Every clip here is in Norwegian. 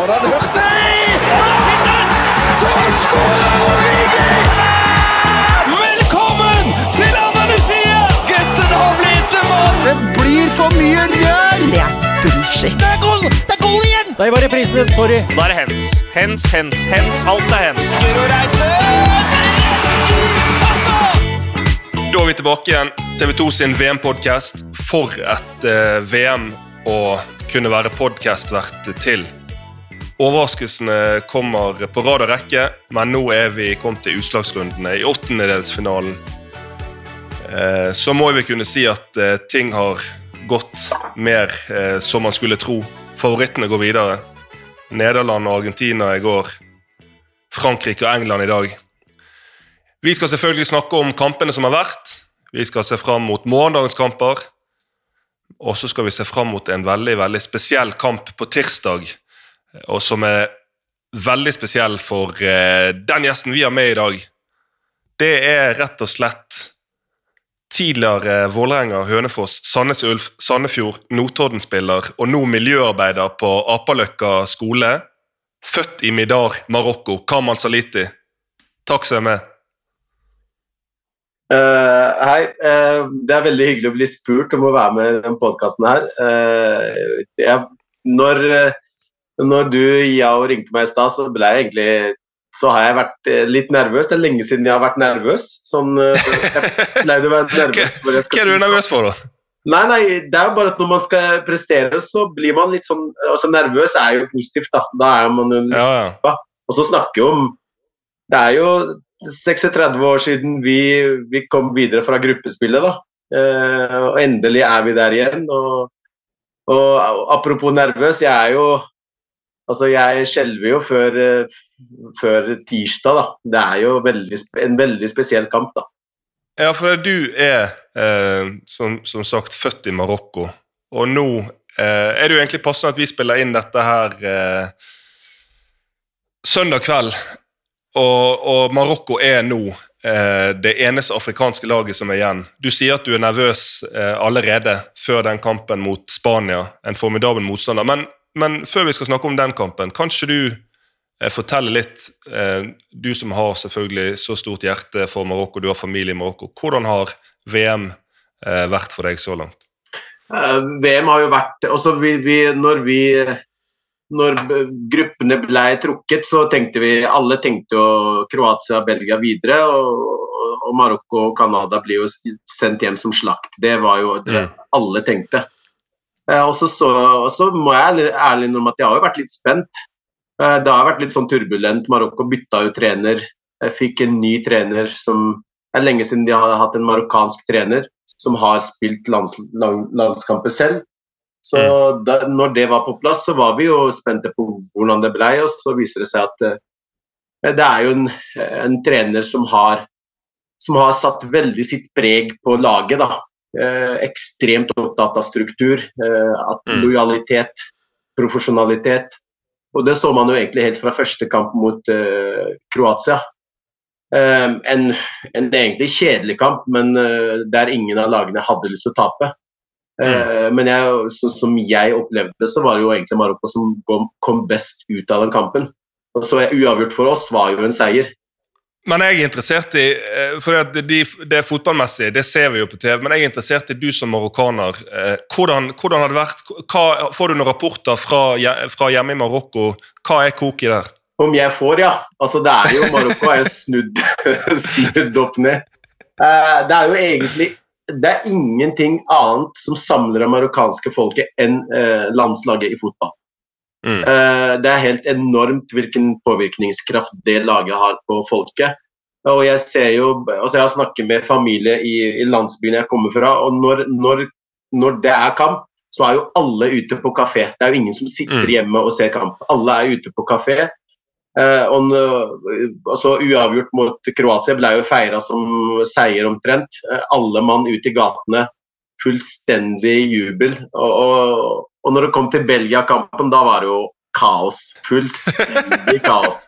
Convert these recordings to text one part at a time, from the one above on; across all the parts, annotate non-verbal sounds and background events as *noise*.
Hørt det? Så skårer Origi! Velkommen til Andalusia! Gutten har blitt en mann! Det blir for mye rør! Det er bullshit. Det er goal! Det er goal igjen! Der var reprisen, sorry. Da er det hens. Hens, hens, hens. Alt er hens. Guro Reite! Da er vi tilbake igjen. TV 2 sin VM-podkast. For et uh, VM å kunne være podkastvert til. Overraskelsene kommer på rad og rekke, men nå er vi kommet til utslagsrundene i åttendedelsfinalen. Eh, så må vi kunne si at eh, ting har gått mer eh, som man skulle tro. Favorittene går videre. Nederland og Argentina i går. Frankrike og England i dag. Vi skal selvfølgelig snakke om kampene som har vært. Vi skal se fram mot morgendagens kamper. Og så skal vi se fram mot en veldig veldig spesiell kamp på tirsdag. Og som er veldig spesiell for eh, den gjesten vi har med i dag. Det er rett og slett tidligere Vålerenga, Hønefoss, Sandnes Ulf, Sandefjord, Notodden-spiller og nå miljøarbeider på Apaløkka skole. Født i Midar, Marokko. Kamal Saliti. Takk som er med. Uh, hei. Uh, det er veldig hyggelig å bli spurt om å være med i denne podkasten her. Jeg, når, eh, når du Yao, ringte meg i stad, så ble jeg egentlig så har jeg vært eh, litt nervøs. Det er lenge siden jeg har vært nervøs. Sånn, eh, jeg pleide å være nervøs. Hva er du nervøs for, da? Nei, nei, det er jo bare at når man skal prestere, så blir man litt sånn altså Nervøs er jo positivt, da. Da er man jo Ja, ja. og så snakke om Det er jo 36 år siden vi, vi kom videre fra gruppespillet, da. Eh, og endelig er vi der igjen. Og, og apropos nervøs, jeg er jo Altså, jeg skjelver jo før, eh, før tirsdag, da. Det er jo veldig, en veldig spesiell kamp, da. Ja, for du er eh, som, som sagt født i Marokko, og nå eh, er det jo egentlig passende at vi spiller inn dette her eh, søndag kveld. Og, og Marokko er nå eh, det eneste afrikanske laget som er igjen. Du sier at du er nervøs eh, allerede før den kampen mot Spania, en formidabel motstander. Men, men før vi skal snakke om den kampen, kanskje du eh, forteller litt, eh, du som har selvfølgelig så stort hjerte for Marokko, du har familie i Marokko. Hvordan har VM eh, vært for deg så langt? Eh, VM har jo vært altså vi, vi, Når vi når gruppene ble trukket, så tenkte vi alle tenkte jo Kroatia og Belgia videre. Og, og- Marokko og Canada blir jo sendt hjem som slakt. Det var jo det Mm. alle tenkte. Eh, og så, så, så må jeg ærlig- innrømme at jeg har jo vært litt spent. Eh, det har vært litt sånn turbulent. Marokko bytta jo trener. Jeg fikk en ny trener som Det er lenge siden de har hatt en marokkansk trener som har spilt lands, landskamper selv. Så da, når det var på plass, så var vi jo spente på hvordan det ble, og så viser det seg at eh, det er jo en, en trener som har, som har satt veldig sitt preg på laget. da. Eh, ekstremt opptatt av struktur, eh, Mm. lojalitet, profesjonalitet. Og det så man jo egentlig helt fra første kamp mot eh, Kroatia. Eh, en, en egentlig kjedelig kamp, men eh, der ingen av lagene hadde lyst til å tape. Eh, men jeg, så, som jeg opplevde det, så var det jo egentlig Marokko som kom, kom best ut av den kampen. Og så uavgjort for oss var jo en seier. Men jeg er interessert i eh, for det, de, det er fotballmessig, det ser vi jo på TV, men jeg er interessert i du som marokkaner. Eh, hvordan, hvordan har det vært? Hva, får du noen rapporter fra, fra hjemme i Marokko? Hva er koket der? Om jeg får, ja. Altså, det er jo Marokko er snudd, *laughs* snudd opp ned. Eh, det er jo egentlig det er ingenting annet som samler det marokkanske folket enn landslaget i fotball. Mm. Eh, det er helt enormt hvilken påvirkningskraft det laget har på folket. Og jeg ser jo, altså jeg har snakket med familie i, i landsbyen jeg kommer fra, og når, når, når det er kamp, så er jo alle ute på kafé. Det er jo ingen som sitter Mm. hjemme og ser kamp. Alle er ute på kafé. Eh, og altså uavgjort mot Kroatia ble jo feira som seier omtrent. Eh, alle mann ut i gatene. Fullstendig jubel. Og, og, og når det kom til Belgia-kampen, da var det jo kaos. Fullstendig *laughs* kaos.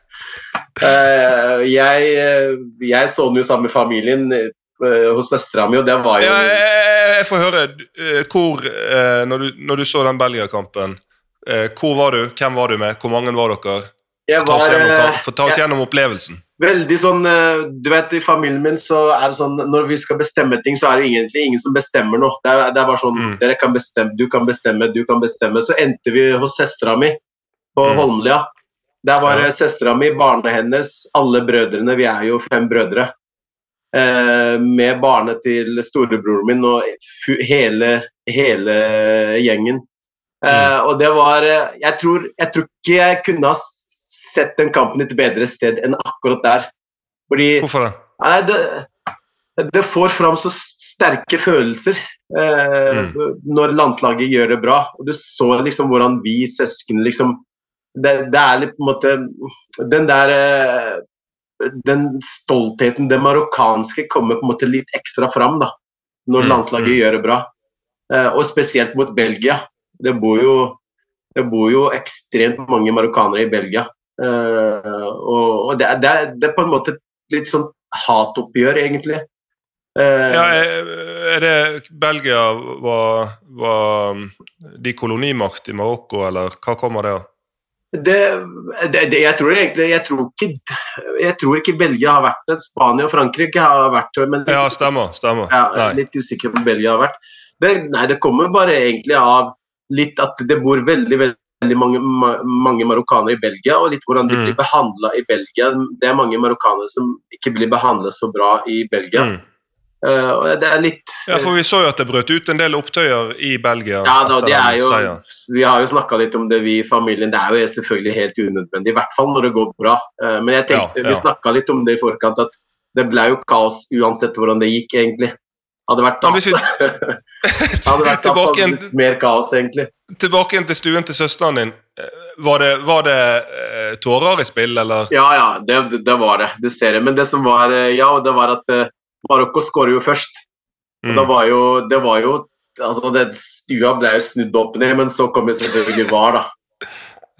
Uh, jeg, jeg så den jo sammen med familien uh, hos søstera mi, og det var jo Ja, jeg, jeg- jeg får høre. uh, Hvor, når, du, når du så den Belgia-kampen, hvor var du? Hvem var du med? Hvor mange var dere? Jeg var, eh, få ta oss gjennom opplevelsen. Veldig sånn eh, Du vet, i familien min så er det sånn Når vi skal bestemme ting, så er det egentlig ingen som bestemmer noe. Det er, det er bare sånn Mm. Dere kan bestemme, du kan bestemme, du kan bestemme. Så endte vi hos søstera mi på Mm. Holmlia. Der var Ja. søstera mi, barna hennes, alle brødrene. Vi er jo fem brødre. Eh, med barnet til storebroren min og hele, hele gjengen. Eh, og det var eh, jeg tror, jeg tror ikke jeg kunne ha sett den kampen et bedre sted enn akkurat der. Fordi Hvorfor det? Nei, det, det får fram så sterke følelser eh, når landslaget gjør det bra. Og du så liksom hvordan vi søsken liksom Det, det er litt på en måte Den der eh, Den stoltheten, det marokkanske, kommer på en måte litt ekstra fram da, når Mm, landslaget mm. gjør det bra. Eh, og spesielt mot Belgia. Det bor jo det bor jo ekstremt mange marokkanere i Belgia. Eh, og det, det, det er på en måte litt sånn hatoppgjør, egentlig. Eh, Ja, er, det Belgia var, var de kolonimakt i Marokko, eller hva kommer det av? det, det, det, jeg tror egentlig jeg tror, ikke, jeg tror ikke Belgia har vært det. Spania og Frankrike har vært det. Men Ja, stemmer. stemmer. ja, litt usikker på om Belgia har vært. Det, nei, det kommer bare egentlig av litt at det bor veldig, veldig mange, ma, mange marokkanere i Belgia, og litt hvordan de Mm. blir behandla i Belgia. Det er mange marokkanere som ikke blir behandlet så bra i Belgia. Mm. Uh, det er litt Ja, for vi så jo at det brøt ut en del opptøyer i Belgia Ja, da, det er jo, vi har jo snakka litt om det, vi i familien. Det er jo selvfølgelig helt unødvendig, i hvert fall når det går bra. Uh, Men jeg tenkte, Ja, ja. vi snakka litt om det i forkant, at det ble jo kaos uansett hvordan det gikk, egentlig. Hadde vært, kaos. vi- *laughs* hadde vært Tilbake igjen- absolutt mer kaos, egentlig. Tilbake igjen til stuen til søsteren din. Eh, Var det, var det eh, tårer i spill, eller? Ja, ja, det, det- det var det. Du ser det. Men det som var eh, Ja, det var at Marokko skårer jo først. Mm. det var jo, det var jo altså det, Stua ble jo snudd opp ned, men så kom jo selvfølgelig VAR, da.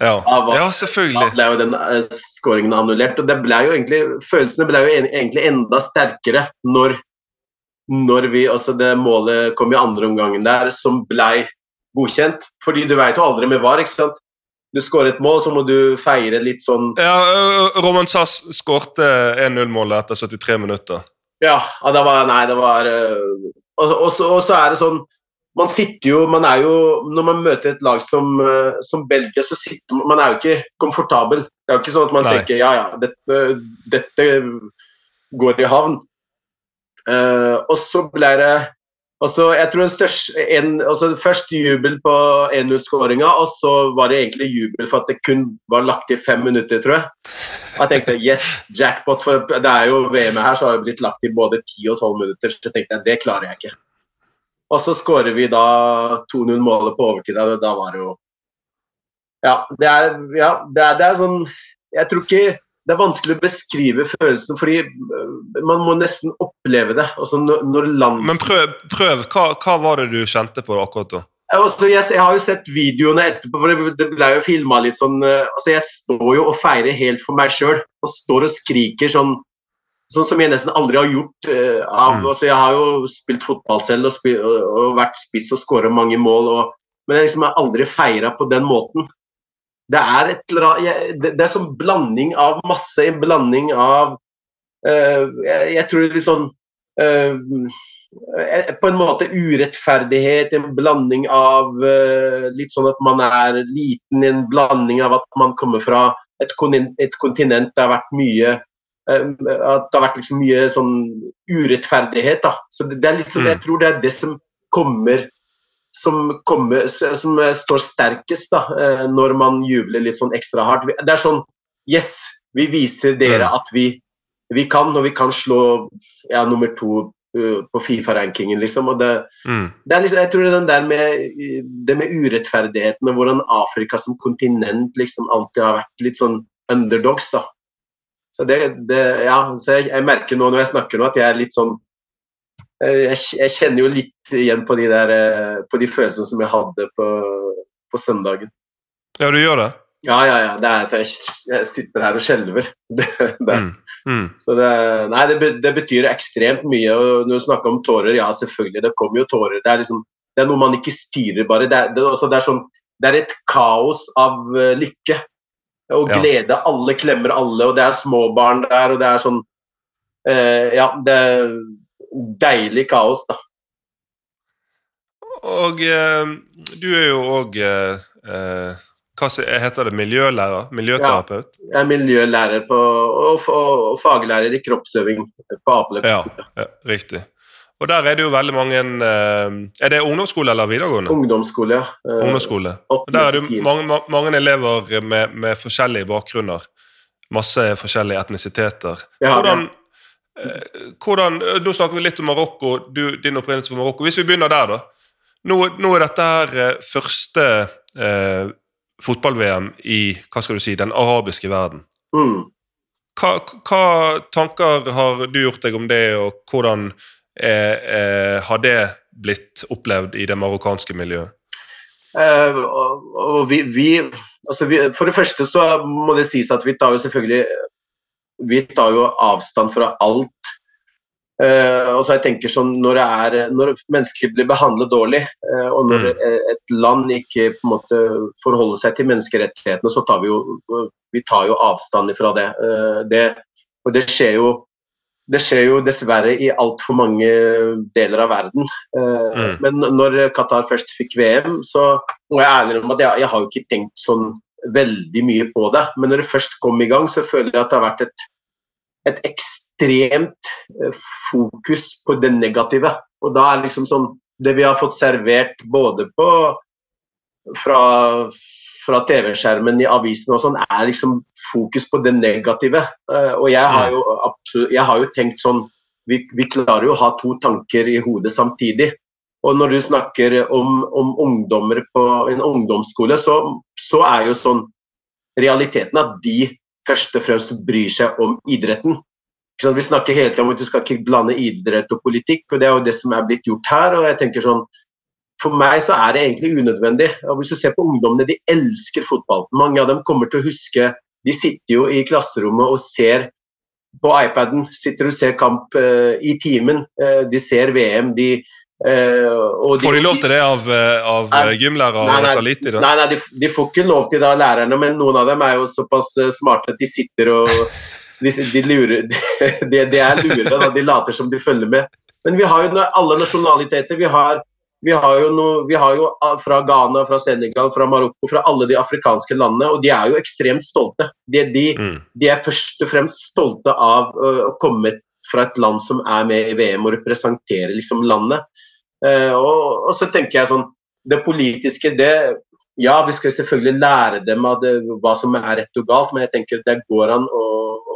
Ja. Ja, hva- ja, Da ble jo den skåringen annullert. Og det ble jo egentlig, følelsene ble jo en, egentlig enda sterkere når, når vi altså Det målet kom i andre omgangen der, som ble godkjent. Fordi du vet jo aldri med VAR, ikke sant. Du skårer et mål, så må du feire litt sånn Ja, Roman Sass skårte 1-0-målet etter 73 minutter. Ja, det var Nei, det var eh, og, så, er det sånn Man sitter jo Man er jo Når man møter et lag som, eh, som Belgia, så sitter man Man er jo ikke komfortabel. Det er jo ikke sånn at man Nei. tenker ja, ja, dette, dette går i havn. Eh, og så ble det og så jeg tror største en, Først jubel på 1-0-skåringa, og så var det egentlig jubel for at det kun var lagt i fem minutter, tror jeg. Jeg tenkte yes, jackpot, for det er jo VM her, så har det blitt lagt i både 10 og 12 minutter. Så tenkte jeg, det klarer jeg ikke. Og så skårer vi da 2-0-målet på overtid, da var det jo Ja, det er, ja, det er, det er sånn Jeg tror ikke det er vanskelig å beskrive følelsen, fordi øh, man må nesten oppleve det. Altså når, når lands... Men prøv, prøv. Hva, hva var det du kjente på akkurat da? Jeg, jeg, jeg har jo sett videoene etterpå, for det, ble jo filma litt sånn eh, altså Jeg står jo og feirer helt for meg sjøl, og står og skriker sånn Sånn som jeg nesten aldri har gjort. Uh, av, Mm. altså Jeg har jo spilt fotball selv og, og, og vært spiss og skåra mange mål, og, men jeg liksom har aldri feira på den måten. Det er et det, er sånn blanding av masse, en blanding av uh, jeg, jeg tror det er litt sånn uh, på en måte urettferdighet, en blanding av uh, litt sånn at man er liten, en blanding av at man kommer fra et, kontin- et kontinent det har vært mye At det har vært liksom mye sånn urettferdighet. da. Så det, det er litt sånn, Mm. Jeg tror det er det som kommer som, kommer, som eh, står sterkest da, eh, når man jubler litt sånn ekstra hardt. Det er sånn Yes, vi viser dere Mm. at vi, vi kan, og vi kan slå ja, nummer to uh, på Fifa-rankingen, liksom. Og det, Mm. det liksom, jeg tror det den der med, det med urettferdigheten og hvordan Afrika som kontinent liksom alltid har vært litt sånn underdogs, da. Så det, det Ja, så jeg, jeg merker nå når jeg snakker nå, at jeg er litt sånn eh, jeg, jeg kjenner jo litt igjen på de der eh, På de følelsene som jeg hadde på, på søndagen. Ja, du gjør det? Ja, ja, ja. Det er, så jeg, jeg sitter her og skjelver. *laughs* Det, det, Mm. Mm. så det, nei, det, det betyr ekstremt mye. og Når du snakker om tårer, ja selvfølgelig, det kommer jo tårer. Det er liksom, det er noe man ikke styrer, bare. Det er, det, altså, sånn, det er et kaos av eh, lykke og Ja. glede. Alle klemmer alle, og det er små barn der, og det er sånn eh, Ja, det deilig kaos, da. Og eh, du er jo òg eh, eh, Hva heter det? Miljølærer? Miljøterapeut? Ja, Jeg er miljølærer på, og, og, faglærer i kroppsøving på Apeløk. Ja, ja, riktig. Og der er det jo veldig mange eh, Er det ungdomsskole eller videregående? Ungdomsskole, ja. Eh, Ungdomsskole. Og der er det jo mange, mange elever med, med forskjellige bakgrunner. Masse forskjellige etnisiteter. Ja, Hvordan, hvordan Nå snakker vi litt om Marokko, du, din opprinnelse fra Marokko. Hvis vi begynner der, da. Nå, nå er dette her eh, første eh, fotball-VM i hva skal du si, den arabiske verden. Mm. Hva, hva tanker har du gjort deg om det, og hvordan eh, eh, har det blitt opplevd i det marokkanske miljøet? Eh, og, og vi, vi, altså vi For det første så må det sies at vi tar jo selvfølgelig Vi tar jo avstand fra alt. Eh, og så jeg tenker sånn Når, det er, når mennesker blir behandlet dårlig, eh, og når Mm. et land ikke på en måte forholder seg til menneskerettighetene, så tar vi jo, vi tar jo avstand fra det. Eh, det. Og det skjer jo det skjer jo dessverre i altfor mange deler av verden. Eh, Mm. Men når Qatar først fikk VM, så må jeg ærlig om at jeg, jeg har jo ikke tenkt sånn veldig mye på det. Men når det først kom i gang, så føler jeg at det har vært et, et ekstremt eh, fokus på det negative. Og da er liksom sånn Det vi har fått servert både på fra, fra TV-skjermen i avisen og sånn, er liksom fokus på det negative. Eh, og jeg har jo absolutt Jeg har jo tenkt sånn vi, vi klarer jo å ha to tanker i hodet samtidig. Og når du snakker om, om ungdommer på en ungdomsskole, så, så er jo sånn realiteten at de først og fremst bryr seg om idretten. Vi snakker hele tiden om at du skal ikke blande idrett og politikk, og det er jo det som er blitt gjort her. og jeg tenker sånn, For meg så er det egentlig unødvendig. Og Hvis du ser på ungdommene, de elsker fotball. Mange av dem kommer til å huske De sitter jo i klasserommet og ser på iPaden sitter og ser kamp eh, i timen. Eh, de ser VM, de Får de lov til det av, eh, av eh, gymlærer Nei, nei. Saliti? da? Nei, nei de, de får ikke lov til det av lærerne, men noen av dem er jo såpass eh, smarte at de sitter og De, de lurer *laughs* de, de er lure, da. De later som de følger med. Men vi har jo alle nasjonaliteter. Vi har, vi har, jo, noe, vi har jo fra Ghana, fra Senegal, fra Marokko, fra alle de afrikanske landene, og de er jo ekstremt stolte. De, de, Mm. de er først og fremst stolte av å komme fra et land som er med i VM og representere liksom landet. Eh, og, og så tenker jeg sånn Det politiske, det Ja, vi skal selvfølgelig lære dem av det, hva som er rett og galt, men jeg tenker det går an å,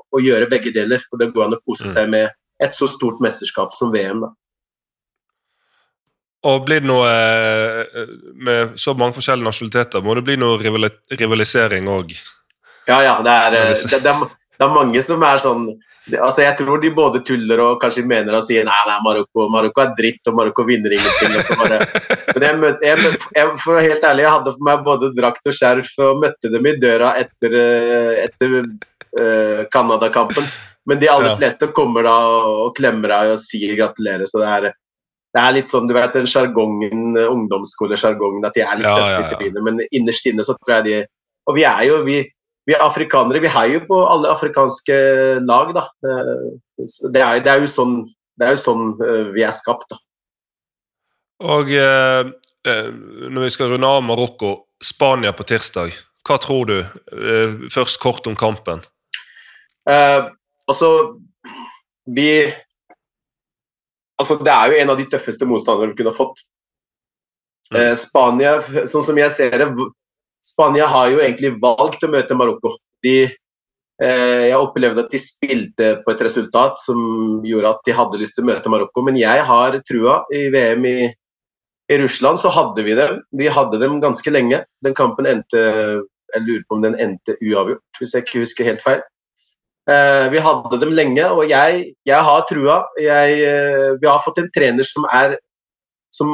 å, gjøre begge deler. Og det går an å kose Mm. seg med et så stort mesterskap som VM. da. Og blir det noe eh, Med så mange forskjellige nasjonaliteter, må det bli noe rivali rivalisering òg? Ja, ja, det er, eh, Det det, det, er, mange som er sånn altså Jeg tror de både tuller og kanskje mener og sier nei, nei, Marokko, Marokko er dritt, og Marokko vinner ingenting. Bare, *laughs* men jeg, møtte, jeg, møtte- jeg, for å være helt ærlig, jeg hadde på meg både drakt og skjerf og møtte dem i døra etter, eh, etter eh, Canada-kampen. Men de aller fleste kommer da og klemmer deg og sier gratulerer. Så det er, det er litt sånn, du vet, den sjargongen, ungdomsskolesjargongen, at de er litt Ja, tøffe ja, ja. Men innerst inne så tror jeg de Og vi er jo vi, vi er afrikanere. Vi heier på alle afrikanske lag, da. Det er, det er jo sånn, det er jo sånn eh, vi er skapt, da. Og eh, eh, når vi skal runde av Marokko, Spania på tirsdag. Hva tror du? Eh, først kort om kampen. Eh, altså, vi Altså, det er jo en av de tøffeste motstanderne vi kunne fått. Eh, Spania, sånn som jeg ser det Spania har jo egentlig valgt å møte Marokko. De, eh, jeg opplevde at de spilte på et resultat som gjorde at de hadde lyst til å møte Marokko, men jeg har trua. I VM i, i Russland så hadde vi dem. Vi hadde dem ganske lenge. Den kampen endte Jeg lurer på om den endte uavgjort, hvis jeg ikke husker helt feil. Eh, vi hadde dem lenge, og jeg, jeg har trua. Jeg, eh, vi har fått en trener som er, som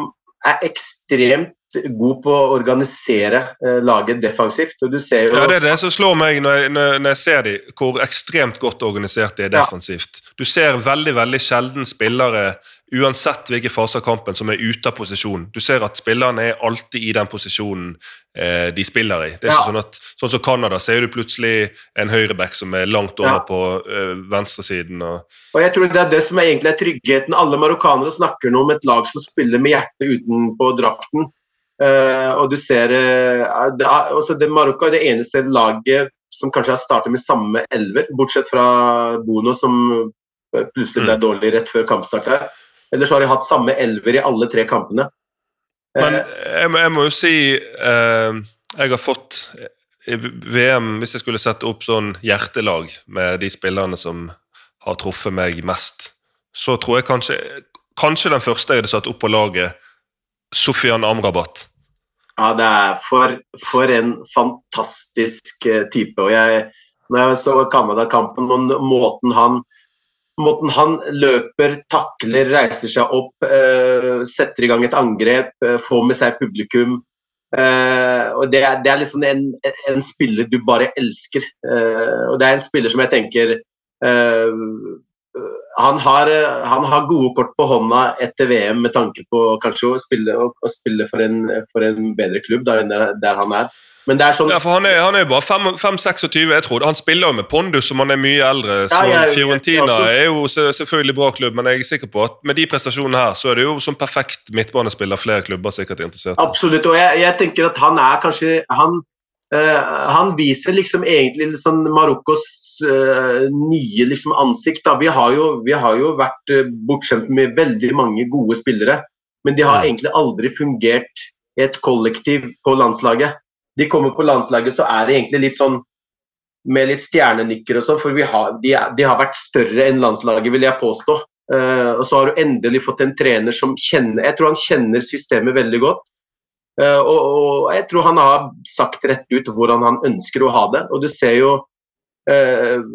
er ekstremt god på å organisere eh, laget defensivt. og du ser jo... Ja, Det er det som slår meg når jeg, når jeg ser de, hvor ekstremt godt organisert de er defensivt. Ja. Du ser veldig veldig sjelden spillere uansett hvilken fase av kampen som er ute av posisjon. Du ser at spillerne er alltid i den posisjonen eh, de spiller i. Det er ikke sånn at, sånn som Canada ser du plutselig en høyreback som er langt over ja. på eh, venstresiden. Og... og jeg tror det er det som er egentlig er tryggheten. Alle marokkanere snakker nå om et lag som spiller med hjertet utenpå drakten. Uh, og du ser uh, det, altså det, Marokko er det eneste laget som kanskje har startet med samme elver, bortsett fra Bono, som plutselig ble mm. dårlig rett før kampstart her. Ellers har de hatt samme elver i alle tre kampene. Men eh, jeg, jeg må jo si eh, Jeg har fått i VM, hvis jeg skulle sette opp sånn hjertelag med de spillerne som har truffet meg mest, så tror jeg kanskje Kanskje den første jeg hadde satt opp på laget, Sofian Amrabat. Ja, det er for, for en fantastisk eh, type. Og jeg, når jeg så Canada-kampen og måten han Måten han løper, takler, reiser seg opp, eh, setter i gang et angrep, eh, får med seg publikum. Eh, og det er, det er, liksom en, en, spiller du bare elsker. og det er en spiller som jeg tenker han har, han, har, gode kort på hånda etter VM med tanke på kanskje å spille, å, spille for, en, for, en, bedre klubb der, der han er. Men det er sånn... Ja, for Han er, han er bare 5-26. jeg tror. Han spiller jo med pondus som han er mye eldre. så ja, jeg, Fiorentina også... er jo selvfølgelig bra klubb, men jeg er sikker på at med de prestasjonene her, så er det jo som perfekt midtbanespiller flere klubber sikkert er interessert Absolutt, og jeg, jeg, tenker at han er kanskje Han, øh, han viser liksom egentlig sånn Marokkos uh, nye liksom ansikt. Da. Vi, har jo, vi har jo vært uh, bortskjemt med veldig mange gode spillere, men de har ja. egentlig aldri fungert i et kollektiv på landslaget de kommer på landslaget, så er det egentlig litt sånn med litt stjernenykker og sånn, for har, de, de, har vært større enn landslaget, vil jeg påstå. Uh, og så har du endelig fått en trener som kjenner Jeg tror han kjenner systemet veldig godt. Uh, og, og, jeg tror han har sagt rett ut hvordan han ønsker å ha det. Og du ser jo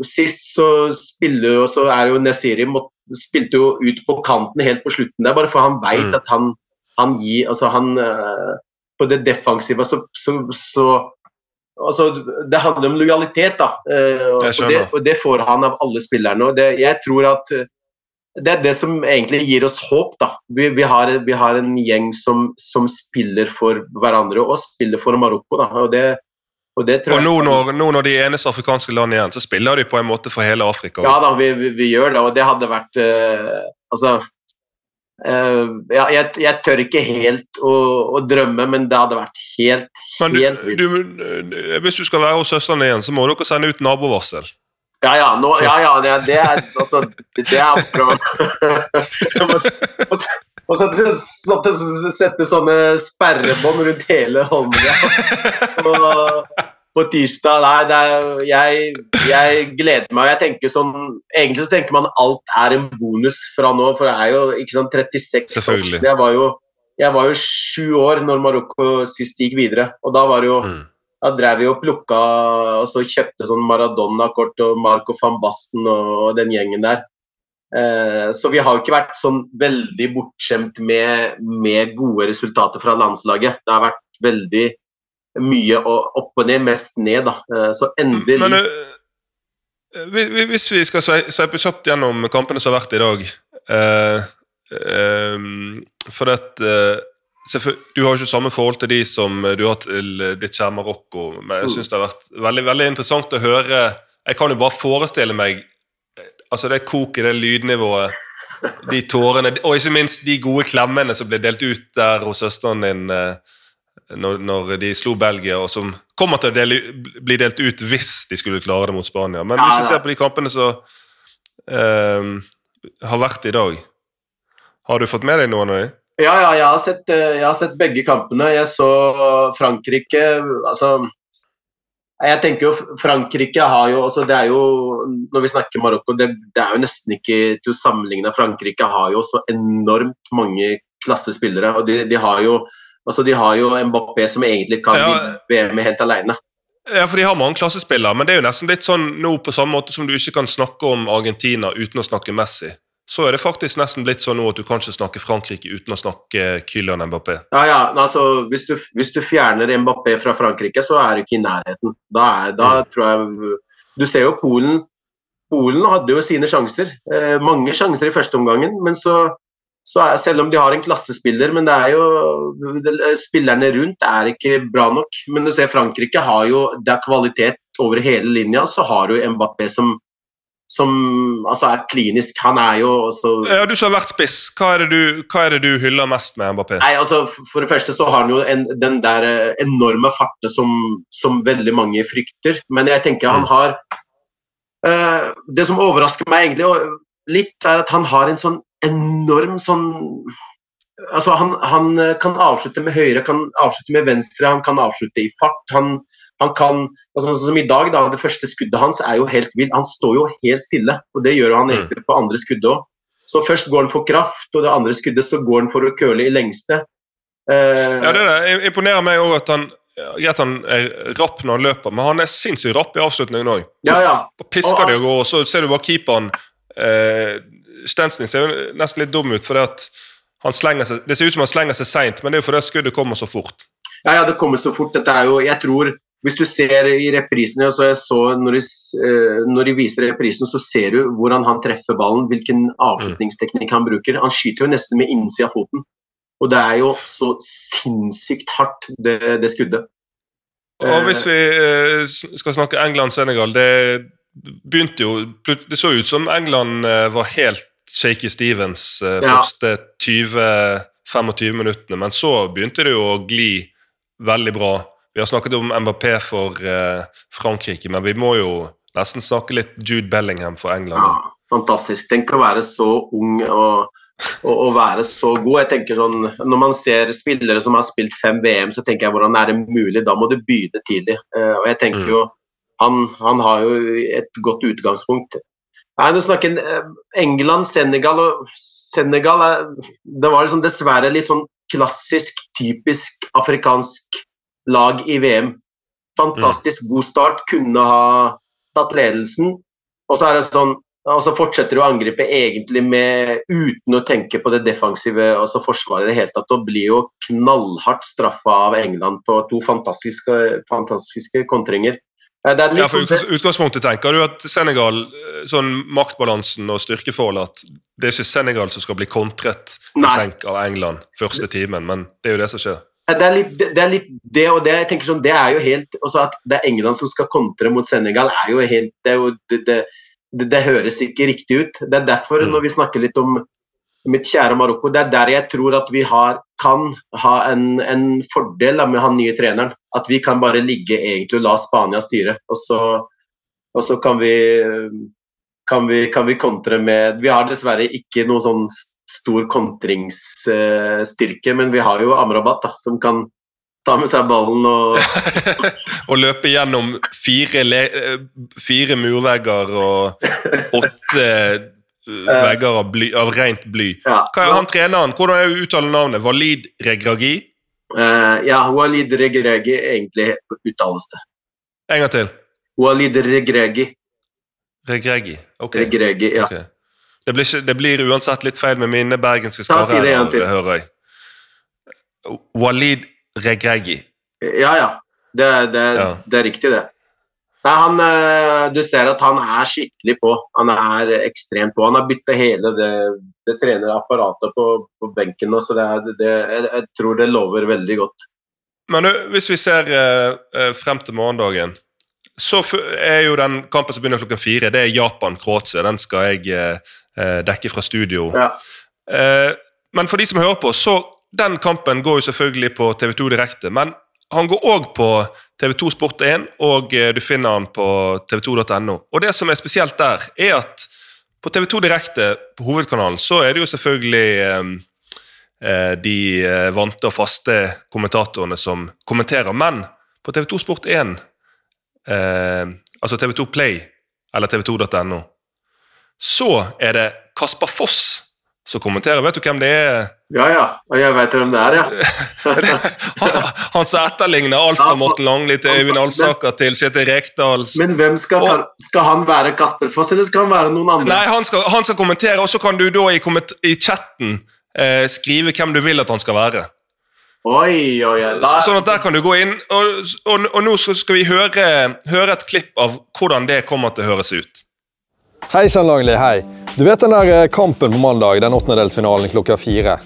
Sist så spiller jo, så er jo Nesiri spilte jo ut på kanten helt på slutten der, bare for han veit mm. at han, han gir Altså han på det defensive, så, så, så altså, Det handler om lojalitet, da. Eh, og, det, og, det, får han av alle spillerne. og det, Jeg tror at eh, det er det som egentlig gir oss håp. da. Vi, vi, har, vi har, en gjeng som, som, spiller for hverandre og spiller for Marokko. da, og det og, og nå, når, nå, når, de er eneste afrikanske land igjen, så spiller de på en måte for hele Afrika? Ja da, vi, vi, vi gjør det, og det hadde vært uh, altså, Uh, ja, jeg, jeg, tør ikke helt å, å, drømme, men det hadde vært helt, men du, helt du, Du, hvis du skal være hos søstrene igjen, så må dere sende ut nabovarsel. Ja, ja. Nå, ja, ja det, det, er altså Det er bra. *laughs* *laughs* Og så sette sånne sperrebånd rundt hele hånda Og, på tirsdag Nei, er, jeg, jeg, gleder meg. Jeg tenker sånn, Egentlig så tenker man alt er en bonus fra nå, for det er jo ikke sånn 36 Selvfølgelig. Jeg var jo jeg var jo sju år når Marokko sist gikk videre, og da var det jo mm. Da drev vi og plukka og så kjøpte sånn Maradona-kort og Marco van Basten og den gjengen der. Eh, så vi har jo ikke vært sånn veldig bortskjemt med, med gode resultater fra landslaget. Det har vært veldig mye opp og ned, mest ned. da. Eh, så endelig Men, uh, Hvis vi skal sveipe kjapt gjennom kampene som har vært i dag For at Du har jo ikke samme forhold til de som du har til ditt kjære Marokko, men jeg mm. syns det har vært veldig, veldig interessant å høre Jeg kan jo bare forestille meg altså det koket, det lydnivået de tårene, og ikke minst de gode klemmene som ble delt ut der hos søsteren din. Uh, når, når, de slo Belgia, og som kommer til å dele, bli delt ut hvis de skulle klare det mot Spania. Men hvis vi ser på de kampene som eh, har vært i dag, har du fått med deg noen av dem? Ja, ja jeg, har sett, eh, jeg har sett begge kampene. Jeg så Frankrike altså jeg tenker jo Frankrike har jo altså det er jo, Når vi snakker Marokko, det, det, er jo nesten ikke til å sammenligne. Frankrike har jo så enormt mange klassespillere. og de, de har jo Altså, De har jo Mbappé som egentlig kan ja, VM helt alene. Ja, for de har mange klassespillere, men det er jo nesten litt sånn nå på samme måte som du ikke kan snakke om Argentina uten å snakke Messi. Så er det faktisk nesten blitt sånn at du kan ikke snakke Frankrike uten å snakke Kylian Mbappé. Ja, ja, altså, hvis, du, hvis du fjerner Mbappé fra Frankrike, så er du ikke i nærheten. Da, er, da Mm. tror jeg Du ser jo Polen Polen hadde jo sine sjanser. Eh, mange sjanser i første omgangen, men så, så er, selv om de har en klassespiller, men det er jo det- Spillerne rundt er ikke bra nok. Men du ser Frankrike har jo Det er kvalitet over hele linja, så har du Mbappé som som altså er klinisk. Han er jo også Ja, Du som har vært spiss, hva er det du, hva er det du hyller mest med Mbappé? Nei, altså For det første så har han jo en, den der eh, enorme farten som, som veldig mange frykter. Men jeg tenker han Mm. har uh, Det som overrasker meg egentlig litt, er at han har en sånn enorm sånn Altså han, han eh, kan avslutte med høyre, kan avslutte med venstre, han kan avslutte i fart. Han, han kan altså, Sånn som i dag, da, det første skuddet hans er jo helt vilt. Han står jo helt stille, og det gjør han Mm. egentlig på andre skuddet òg. Så først går han for kraft, og det andre skuddet så går han for å køle i lengste. Eh, Ja, det er. Det imponerer meg òg at han Greit han er rapp når han løper, men han er sinnssykt rapp i avslutningen òg. Ja, ja. Pisker Og- de og går, og så ser du bare keeperen eh, Stensning ser jo nesten litt dum ut, fordi at han slenger seg, det ser ut som han slenger seg seint, men det er jo fordi skuddet kommer så fort. Ja, ja, det kommer så fort. Dette er jo, jeg tror, Hvis du ser i reprisene, så jeg så når de, eh, når de viser reprisen, så ser du hvordan han treffer ballen, hvilken avslutningsteknikk han bruker. Han skyter jo nesten med innsida av foten. Og det er jo så sinnssykt hardt, det, det skuddet. Og hvis vi eh, skal snakke England-Senegal Det begynte jo Det så ut som England eh, var helt shaky Stevens eh, Ja. første 20-25 minuttene, men så begynte det jo å gli veldig bra. Vi har snakket om Mbappé for eh, Frankrike, men vi må jo nesten snakke litt Jude Bellingham for England. Ja, fantastisk. Tenk å være så ung og, og, og være så god. Jeg tenker sånn, Når man ser spillere som har spilt fem VM, så tenker jeg hvordan er det mulig? Da må du begynne tidlig. Uh, og jeg tenker Mm. jo han, han har jo et godt utgangspunkt. Nei, nå snakker eh, England, Senegal og Senegal Det var liksom dessverre litt sånn klassisk, typisk afrikansk lag i VM. Fantastisk god start, kunne ha tatt ledelsen. Og så er det sånn og så fortsetter du å angripe egentlig med, uten å tenke på det defensive altså forsvaret i det hele tatt. Og blir jo knallhardt straffa av England på to fantastiske, fantastiske kontringer. Det litt Ja, for sånn- utgangspunktet tenker du at Senegal, sånn maktbalansen og styrkeforholdet, at det er ikke Senegal som skal bli kontret senk av England første timen, men det er jo det som skjer. Det er litt det, er litt det og det. Jeg tenker sånn, det er jo helt også At det er England som skal kontre mot Senegal, er jo helt Det, det, det, høres ikke riktig ut. Det er derfor, Mm. når vi snakker litt om mitt kjære Marokko, det er der jeg tror at vi har, kan ha en, en fordel med han nye treneren. At vi kan bare ligge egentlig og la Spania styre. Og så, og så kan vi kan vi, kan vi kontre med Vi har dessverre ikke noe sånn stor kontringsstyrke, men vi har jo Amrabat, da, som kan ta med seg ballen og *laughs* Og løpe gjennom fire, eh, fire murvegger og åtte eh, *laughs* vegger av, bly, av rent bly. ja. Hva er han treneren? Hvordan er det å uttale navnet? Walid Regragi? Uh, ja, Walid Regregi egentlig uttales det. En gang til. Walid Regregi. Regregi. Ok. Regregi ja. ok. Det, blir ikke, det blir uansett litt feil med mine bergenske skarer, til. hører jeg. Walid Regregi. Ja, ja. Det, det, Ja. det er riktig, det. Nei, han, eh, du ser at han er skikkelig på. Han er ekstremt på. Han har bytta hele det, det trenerapparatet på, på benken. nå, Så det er, jeg tror det lover veldig godt. Men du, hvis vi ser eh, eh, frem til morgendagen, så er jo den kampen som begynner klokken fire, det er Japan-Kroatia. Den skal jeg eh, dekke fra studio. Ja. Eh, men for de som hører på, så den kampen går jo selvfølgelig på TV2 direkte. Men han går òg på TV2 Sport1, og eh, du finner han på tv2.no. Og det som er spesielt der, er at på TV2 direkte, på hovedkanalen, så er det jo selvfølgelig eh, eh, de eh, vante og faste kommentatorene som kommenterer. Men på TV2 Sport1, eh, altså TV2 Play eller TV2.no, så er det Kasper Foss som kommenterer. Vet du hvem det er? Ja, ja. Og jeg vet hvem det er, ja. *laughs* Han, som etterligner alt fra Morten Langli til Øyvind Alsaker til Kjetil Rekdal. Men hvem skal, Og- skal han være Kasper Foss, eller skal han være noen andre? Nei, han skal, han skal kommentere, og så kan du da i, i chatten eh, skrive hvem du vil at han skal være. Oi, oi, oi. Da, Sånn at der kan du gå inn, og, og, og nå skal vi høre, høre et klipp av hvordan det kommer til å høres ut. Hei sann, Langli. Hei. Du vet den der eh, kampen på mandag, den åttendedelsfinalen klokka fire?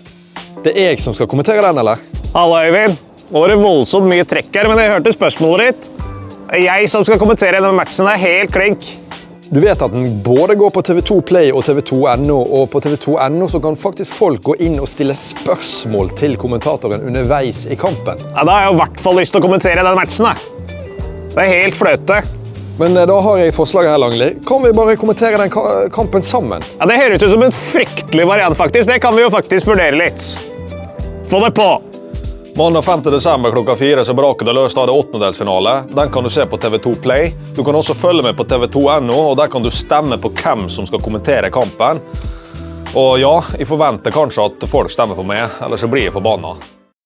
Det er jeg som skal kommentere den, eller? Halla, Øyvind. Nå var det voldsomt mye trekk her, men jeg hørte spørsmålet ditt. Jeg som skal kommentere denne matchen, er helt klink. Du vet at den både går på TV2 Play og TV2.no, og på TV2.no så kan faktisk folk gå inn og stille spørsmål til kommentatoren underveis i kampen. Ja, Da har jeg i hvert fall lyst til å kommentere den matchen. Da. Det er helt fløte. Men eh, da har jeg et forslag her, Langli. Kan vi bare kommentere den kampen sammen? Ja, Det høres ut som en fryktelig variant, faktisk. Det kan vi jo faktisk vurdere litt. Få det på! Mandag 5. desember klokka fire så braker det løs. Da er det åttendedelsfinale. Den kan du se på TV2 Play. Du kan også følge med på TV2.no, og der kan du stemme på hvem som skal kommentere kampen. Og ja, jeg forventer kanskje at folk stemmer på meg, ellers så blir jeg forbanna.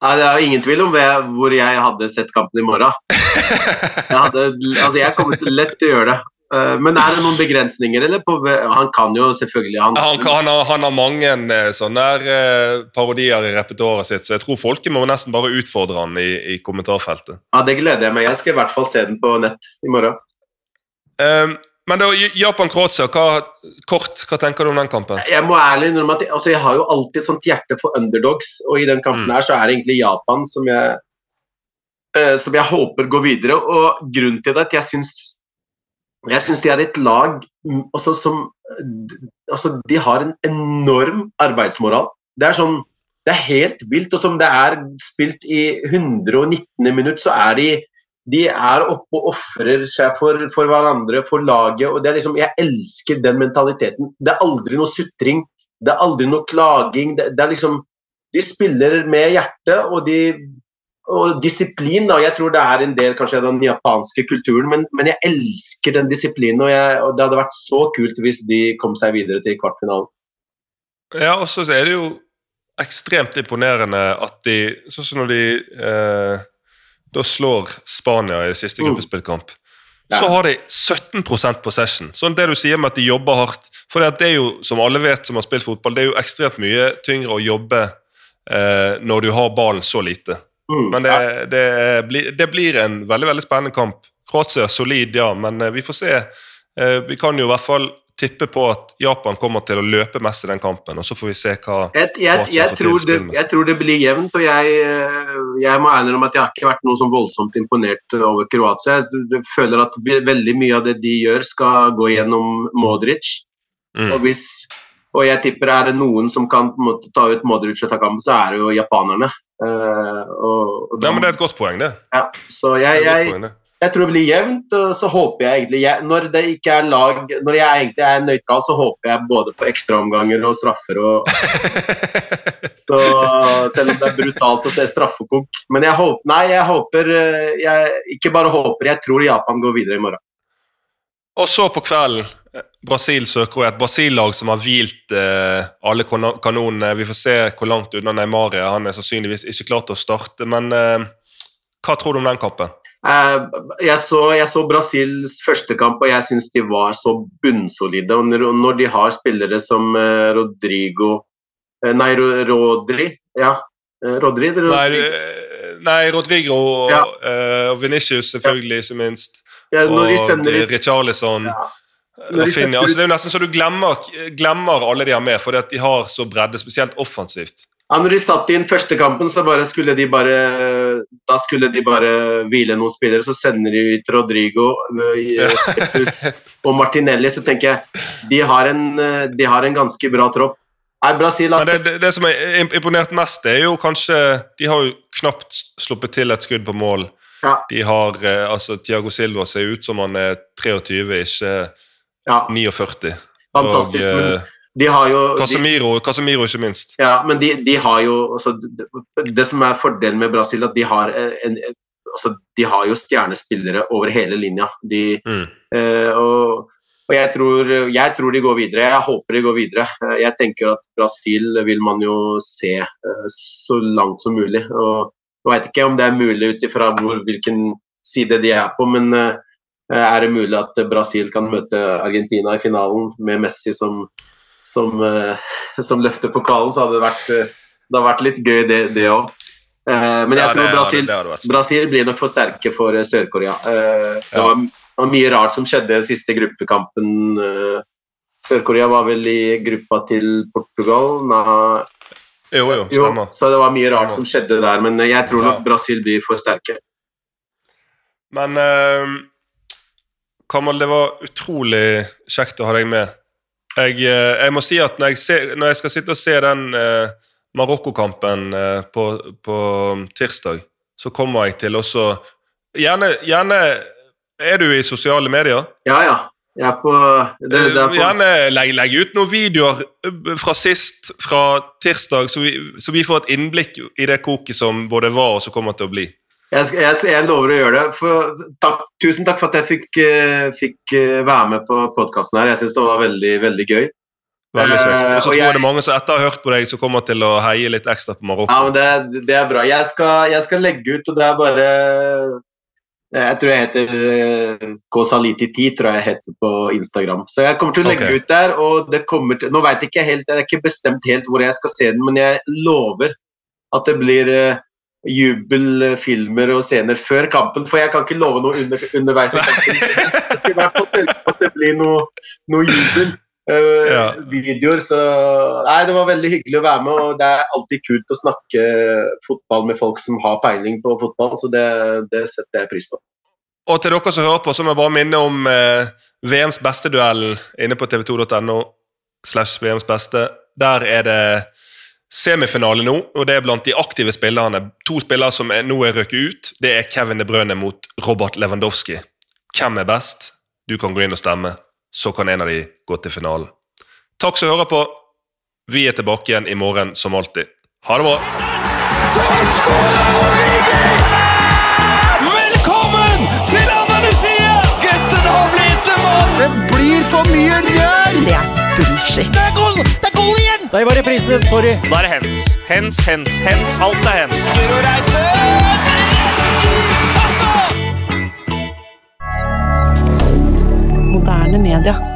Nei, det er jo ingen tvil om hvor jeg hadde sett kampen i morgen. *laughs* Jeg, hadde, altså jeg kommer til lett til å gjøre det. Eh, Men er det noen begrensninger, eller? På, han kan jo selvfølgelig han, Han, han, har, han har mange eh, sånne der, eh, parodier i repertoaret sitt, så jeg tror folket må nesten bare utfordre han i, i kommentarfeltet. Ja, Det gleder jeg meg. Jeg skal i hvert fall se den på nett i morgen. Um, men da, Japan-Kroatia, kort, hva tenker du om den kampen? Jeg må ærlig innrømme at jeg, altså jeg har jo alltid et sånt hjerte for underdogs, og i den kampen Mm. her så er det egentlig Japan som jeg, eh, som jeg håper går videre. Og grunnen til det er at jeg syns jeg syns de er et lag mm, altså, som altså, De har en enorm arbeidsmoral. Det er sånn Det er helt vilt. Og som det er spilt i 119. minutt, så er de de er oppe og ofrer seg for, for hverandre, for laget. og det er liksom, Jeg elsker den mentaliteten. Det er aldri noe sutring, det er aldri noe klaging. Det, det er liksom, De spiller med hjertet og, de, og disiplin. Jeg tror det er en del kanskje av den japanske kulturen, men, men jeg elsker den disiplinen. Og, og det hadde vært så kult hvis de kom seg videre til kvartfinalen. Ja, og så er det jo ekstremt imponerende at de Sånn som når de eh, da slår Spania i det siste Mm. gruppespillkamp. Ja. Så har de 17% possession. Sånn det du sier med at de jobber hardt. For det er jo, som alle vet som har spilt fotball, det er jo ekstremt mye tyngre å jobbe eh, når du har ballen så lite. Mm. Men det, det, blir, det blir en veldig veldig spennende kamp. Kroatia er solid, ja, men eh, vi får se. Eh, Vi kan jo i hvert fall tippe på at Japan kommer til å løpe mest i den kampen, og så får vi se hva Jeg, jeg, jeg, tror det, jeg tror det blir jevnt, og jeg, må om at jeg har ikke vært noe sånn voldsomt imponert over Kroatia. Jeg føler at veldig mye av det de gjør, skal gå gjennom Modric. Mm. Og, hvis, og jeg tipper er det noen som kan måte ta ut Modric og ta kampen, så er det jo japanerne. Uh, og, og Ja, men Det er et godt poeng, det. ja, så jeg, det. Jeg tror det blir jevnt, og så håper jeg egentlig jeg, Når det ikke er lag Når jeg egentlig er nøytral, så håper jeg både på ekstraomganger og straffer og *laughs* så, Selv om det er brutalt å se straffekonk. Men jeg håper Nei, jeg håper eh, jeg, Ikke bare håper, jeg tror Japan går videre i morgen. Og så på kvelden eh, Brasil søker et Brasil-lag som har hvilt eh, alle kanonene. Vi får se hvor langt unna Neymar er. Han er sannsynligvis ikke klar til å starte. Men eh, hva tror du om den kampen? Eh, Jeg så, jeg så Brasils første kamp, og jeg syns de var så bunnsolide. Og når, de har spillere som eh, Rodrigo eh, Nei, Rodri. Ja. Rodri, Rodri. Nei, nei Rodrigo og, Ja. Uh, og Vinicius selvfølgelig, ikke minst. ja, Og sender Richarlison. Ja. De. Altså, det er jo nesten så du glemmer, glemmer alle de har med, fordi de har så bredde, spesielt offensivt. Ja, når de satt inn første kampen, så bare skulle de bare Da skulle de bare hvile noen spillere. Så sender de ut Rodrigo eh, Jesus *laughs* og Martinelli. Så tenker jeg de har en, eh, de har en ganske bra tropp. Nei, Brasil har det, det, det som er imponert mest, det er jo kanskje De har jo knapt sluppet til et skudd på mål. Ja. De har eh, altså Tiago Silva ser ut som han er 23, ikke ja, 49. fantastisk. Og Men eh, de har jo de, Casemiro, Casemiro, ikke minst. ja, men de, de har jo altså, det, det som er fordelen med Brasil, at de har en, en altså, de har jo stjernespillere over hele linja. De, Mm. Eh, og og jeg tror, jeg tror de går videre. Jeg håper de går videre. Eh, jeg tenker at Brasil vil man jo se eh, så langt som mulig. og Jeg vet ikke om det er mulig ut ifra hvilken side de er på, men eh, er det mulig at Brasil kan møte Argentina i finalen med Messi som, som, som løfter pokalen, så hadde det vært, det hadde vært litt gøy, det òg. Men jeg Ja, tror Brasil, det Brasil blir nok for sterke for Sør-Korea. Det var det var mye rart som skjedde den siste gruppekampen. eh, Sør-Korea var vel i gruppa til Portugal? Nei, Jo, jo, jo, så det var mye rart Stemmer. som skjedde der. Men jeg tror nok. Brasil blir for sterke. Men uh, Kamal, det var utrolig kjekt å ha deg med. Jeg, eh, jeg må si at når jeg, ser, når jeg skal sitte og se den eh, Marokko-kampen eh, på, på tirsdag, så kommer jeg til også Gjerne, gjerne Er du i sosiale medier? Ja, ja. Jeg er på, det, det er Eh, på Gjerne legg, legg ut noen videoer eh, fra sist, fra tirsdag, så vi, så vi får et innblikk i det koket som både var og som kommer til å bli. Jeg, jeg, jeg lover å gjøre det. For, takk, tusen takk for at jeg fikk, eh, fikk eh, være med på podkasten her. Jeg syns det var veldig, veldig gøy. Veldig kjekt. Eh, Og så tror jeg det er mange som etter å ha hørt på deg, som kommer til å heie litt ekstra på Marokko. Ja, men det, det er bra. Jeg skal, jeg skal legge ut, og det er bare Jeg tror jeg heter eh, Kosaliti10, tror jeg heter på Instagram. Så jeg kommer til å legge okay. ut der, og det kommer til Nå vet jeg ikke helt, det er ikke bestemt helt hvor jeg skal se den, men jeg lover at det blir jubelfilmer og scener før kampen, for jeg kan ikke love noe under, underveis i kampen. *laughs* Jeg i hvert fall tenke på at det blir noe, noe jubel. Uh, Ja. videoer, så Nei, det var veldig hyggelig å være med, og det er alltid kult å snakke fotball med folk som har peiling på fotball, så det, det setter jeg pris på. Og til dere som hører på, så må jeg bare minne om eh, VMs beste duellen inne på tv2.no slash VMs beste. Der er det semifinale nå, og det er blant de aktive spillerne. To spillere som er, nå er røket ut. Det er Kevin De Brøne mot Robert Lewandowski. Hvem er best? Du kan gå inn og stemme. Så kan en av de gå til finalen. Takk som hører på. Vi er tilbake igjen i morgen som alltid. Ha det bra! Så skåler Origi! Velkommen til Andalusia! Gutten har blitt en mann! Det blir for mye rør! Det er bullshit. Det er goal! Det er goal igjen! Der var reprisen din. Sorry. Da er det hens. Hens, hens, hens. Alt er hens. Moderne media.